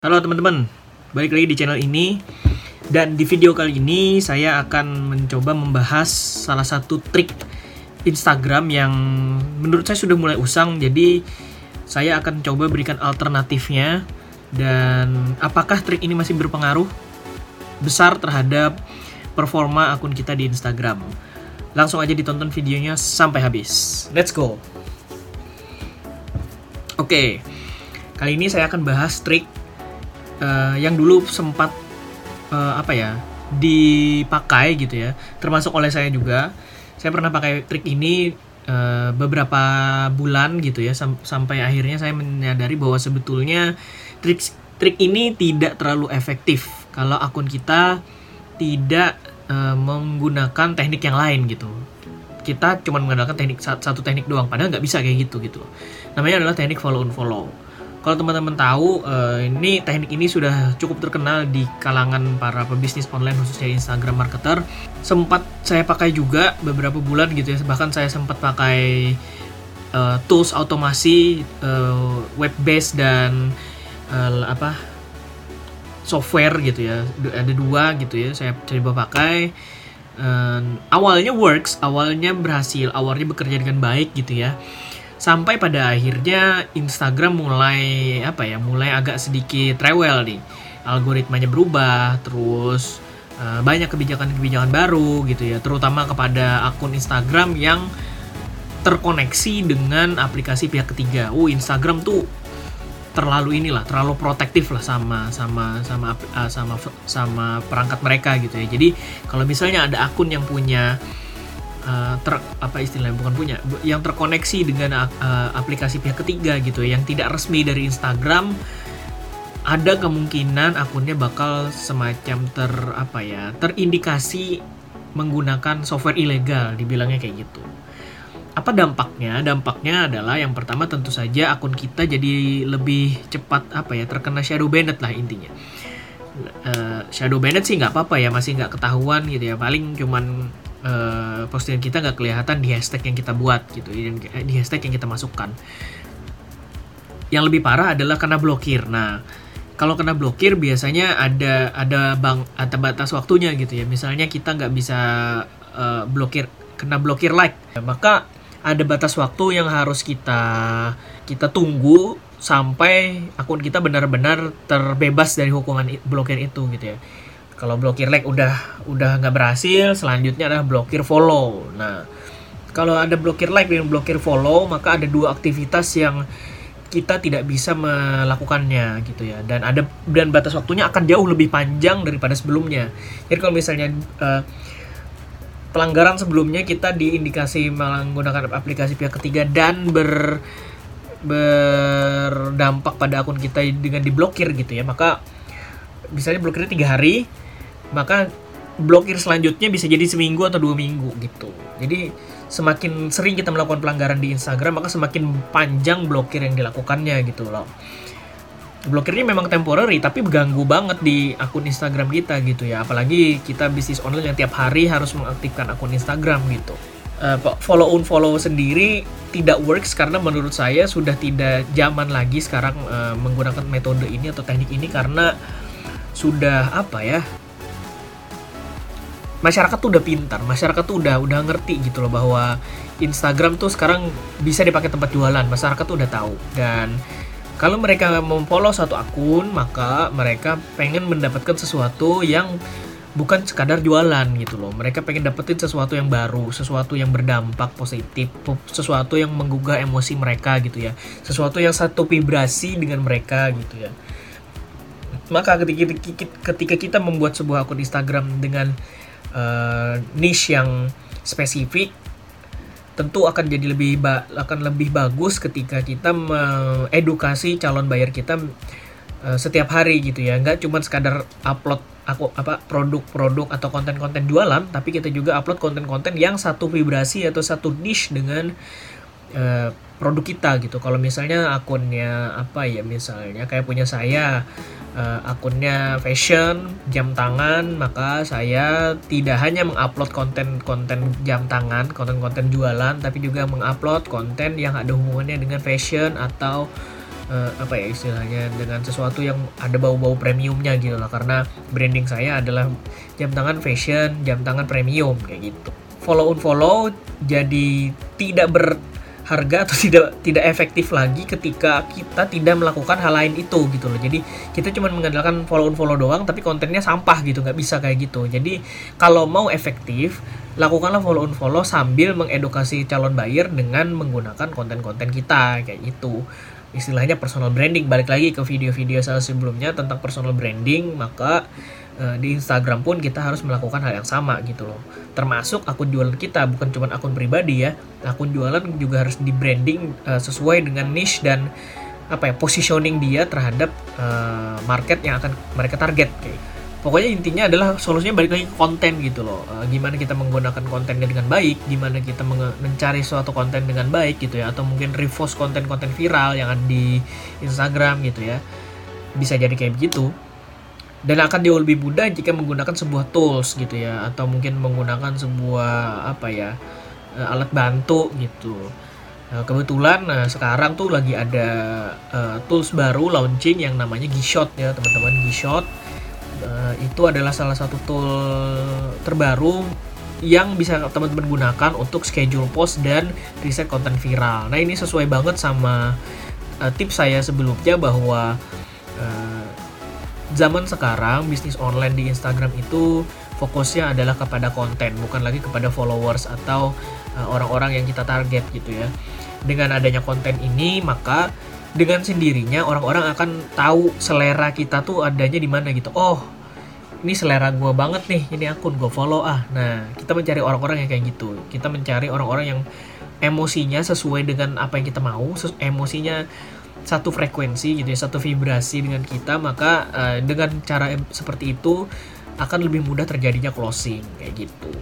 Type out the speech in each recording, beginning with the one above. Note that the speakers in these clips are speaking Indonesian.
Halo teman-teman, balik lagi di channel ini. Dan di video kali ini saya akan mencoba membahas salah satu trik Instagram yang menurut saya sudah mulai usang. Jadi saya akan coba berikan alternatifnya. Dan apakah trik ini masih berpengaruh besar terhadap performa akun kita di Instagram? Langsung aja ditonton videonya sampai habis. Let's go. Oke, kali ini saya akan bahas trik uh, yang dulu sempat uh, apa ya dipakai gitu ya. Termasuk oleh saya juga. Saya pernah pakai trik ini uh, beberapa bulan gitu ya sam sampai akhirnya saya menyadari bahwa sebetulnya trik trik ini tidak terlalu efektif kalau akun kita tidak uh, menggunakan teknik yang lain gitu. Kita cuma menggunakan teknik satu teknik doang padahal nggak bisa kayak gitu gitu. Namanya adalah teknik follow on follow kalau teman-teman tahu, uh, ini teknik ini sudah cukup terkenal di kalangan para pebisnis online khususnya Instagram marketer. Sempat saya pakai juga beberapa bulan gitu ya. Bahkan saya sempat pakai uh, tools otomasi uh, web based dan uh, apa software gitu ya. Ada dua gitu ya. Saya coba pakai. Uh, awalnya works, awalnya berhasil, awalnya bekerja dengan baik gitu ya sampai pada akhirnya Instagram mulai apa ya mulai agak sedikit rewel nih algoritmanya berubah terus uh, banyak kebijakan-kebijakan baru gitu ya terutama kepada akun Instagram yang terkoneksi dengan aplikasi pihak ketiga. Oh Instagram tuh terlalu inilah terlalu protektif lah sama sama sama uh, sama sama perangkat mereka gitu ya. Jadi kalau misalnya ada akun yang punya uh, ter apa istilahnya bukan punya yang terkoneksi dengan uh, aplikasi pihak ketiga gitu yang tidak resmi dari Instagram ada kemungkinan akunnya bakal semacam ter apa ya terindikasi menggunakan software ilegal dibilangnya kayak gitu. Apa dampaknya? Dampaknya adalah yang pertama tentu saja akun kita jadi lebih cepat apa ya terkena shadow banned lah intinya. Uh, shadow banned sih nggak apa-apa ya masih nggak ketahuan gitu ya paling cuman uh, postingan kita nggak kelihatan di hashtag yang kita buat gitu eh, di hashtag yang kita masukkan. Yang lebih parah adalah kena blokir. Nah kalau kena blokir biasanya ada ada bang ada batas waktunya gitu ya. Misalnya kita nggak bisa uh, blokir kena blokir like maka ada batas waktu yang harus kita kita tunggu sampai akun kita benar-benar terbebas dari hukuman blokir itu gitu ya kalau blokir like udah udah nggak berhasil, selanjutnya adalah blokir follow. Nah, kalau ada blokir like dan blokir follow, maka ada dua aktivitas yang kita tidak bisa melakukannya gitu ya. Dan ada dan batas waktunya akan jauh lebih panjang daripada sebelumnya. Jadi kalau misalnya uh, pelanggaran sebelumnya kita diindikasi menggunakan aplikasi pihak ketiga dan ber berdampak pada akun kita dengan diblokir gitu ya maka misalnya blokirnya tiga hari maka blokir selanjutnya bisa jadi seminggu atau dua minggu gitu. Jadi semakin sering kita melakukan pelanggaran di Instagram, maka semakin panjang blokir yang dilakukannya gitu loh. Blokirnya memang temporary, tapi ganggu banget di akun Instagram kita gitu ya. Apalagi kita bisnis online yang tiap hari harus mengaktifkan akun Instagram gitu. Uh, follow on follow sendiri tidak works karena menurut saya sudah tidak zaman lagi sekarang uh, menggunakan metode ini atau teknik ini karena sudah apa ya masyarakat tuh udah pintar, masyarakat tuh udah udah ngerti gitu loh bahwa Instagram tuh sekarang bisa dipakai tempat jualan, masyarakat tuh udah tahu dan kalau mereka memfollow satu akun, maka mereka pengen mendapatkan sesuatu yang bukan sekadar jualan gitu loh. Mereka pengen dapetin sesuatu yang baru, sesuatu yang berdampak positif, sesuatu yang menggugah emosi mereka gitu ya. Sesuatu yang satu vibrasi dengan mereka gitu ya. Maka ketika ketika kita membuat sebuah akun Instagram dengan uh, niche yang spesifik tentu akan jadi lebih ba akan lebih bagus ketika kita mengedukasi calon bayar kita uh, setiap hari gitu ya. Nggak cuma sekadar upload aku apa produk-produk atau konten-konten jualan tapi kita juga upload konten-konten yang satu vibrasi atau satu niche dengan uh, produk kita gitu. Kalau misalnya akunnya apa ya misalnya kayak punya saya uh, akunnya fashion jam tangan maka saya tidak hanya mengupload konten-konten jam tangan konten-konten jualan tapi juga mengupload konten yang ada hubungannya dengan fashion atau uh, apa ya istilahnya dengan sesuatu yang ada bau-bau premiumnya gitu lah karena branding saya adalah jam tangan fashion jam tangan premium kayak gitu. Follow unfollow jadi tidak berharga atau tidak tidak efektif lagi ketika kita tidak melakukan hal lain itu gitu loh. Jadi kita cuma mengandalkan follow unfollow doang tapi kontennya sampah gitu nggak bisa kayak gitu. Jadi kalau mau efektif lakukanlah follow unfollow sambil mengedukasi calon buyer dengan menggunakan konten-konten kita kayak gitu. Istilahnya personal branding. Balik lagi ke video-video saya sebelumnya tentang personal branding maka di Instagram pun kita harus melakukan hal yang sama gitu loh. Termasuk akun jualan kita bukan cuma akun pribadi ya. Akun jualan juga harus di branding uh, sesuai dengan niche dan apa ya positioning dia terhadap uh, market yang akan mereka target. Kayak pokoknya intinya adalah solusinya balik lagi ke konten gitu loh. Uh, gimana kita menggunakan kontennya dengan baik gimana kita mencari suatu konten dengan baik gitu ya atau mungkin repost konten-konten viral yang ada di Instagram gitu ya. Bisa jadi kayak begitu dan akan jauh lebih mudah jika menggunakan sebuah tools gitu ya atau mungkin menggunakan sebuah apa ya uh, alat bantu gitu Nah, kebetulan nah, sekarang tuh lagi ada uh, tools baru launching yang namanya Gshot ya teman-teman Gshot uh, itu adalah salah satu tool terbaru yang bisa teman-teman gunakan untuk schedule post dan riset konten viral. Nah ini sesuai banget sama uh, tips saya sebelumnya bahwa zaman sekarang bisnis online di Instagram itu fokusnya adalah kepada konten, bukan lagi kepada followers atau orang-orang uh, yang kita target gitu ya. Dengan adanya konten ini maka dengan sendirinya orang-orang akan tahu selera kita tuh adanya di mana gitu. Oh ini selera gue banget nih ini akun gue follow ah. Nah kita mencari orang-orang yang kayak gitu. Kita mencari orang-orang yang emosinya sesuai dengan apa yang kita mau emosinya satu frekuensi gitu ya satu vibrasi dengan kita maka uh, dengan cara seperti itu akan lebih mudah terjadinya closing kayak gitu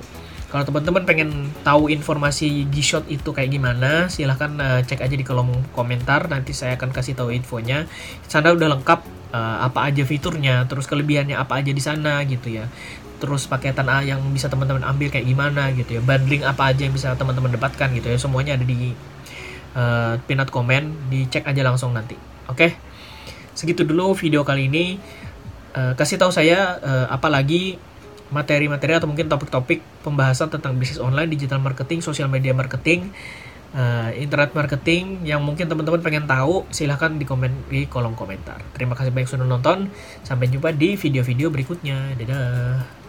kalau teman-teman pengen tahu informasi G-Shot itu kayak gimana, silahkan uh, cek aja di kolom komentar. Nanti saya akan kasih tahu infonya. Sana udah lengkap uh, apa aja fiturnya, terus kelebihannya apa aja di sana gitu ya. Terus paketan A yang bisa teman-teman ambil kayak gimana gitu ya. Bundling apa aja yang bisa teman-teman dapatkan gitu ya. Semuanya ada di uh, pinned komen. Dicek aja langsung nanti. Oke. Okay? Segitu dulu video kali ini. Uh, kasih tahu saya uh, apalagi materi-materi atau mungkin topik-topik pembahasan tentang bisnis online, digital marketing, sosial media marketing, uh, internet marketing yang mungkin teman-teman pengen tahu, silahkan di komen di kolom komentar. Terima kasih banyak sudah nonton. Sampai jumpa di video-video berikutnya. Dadah.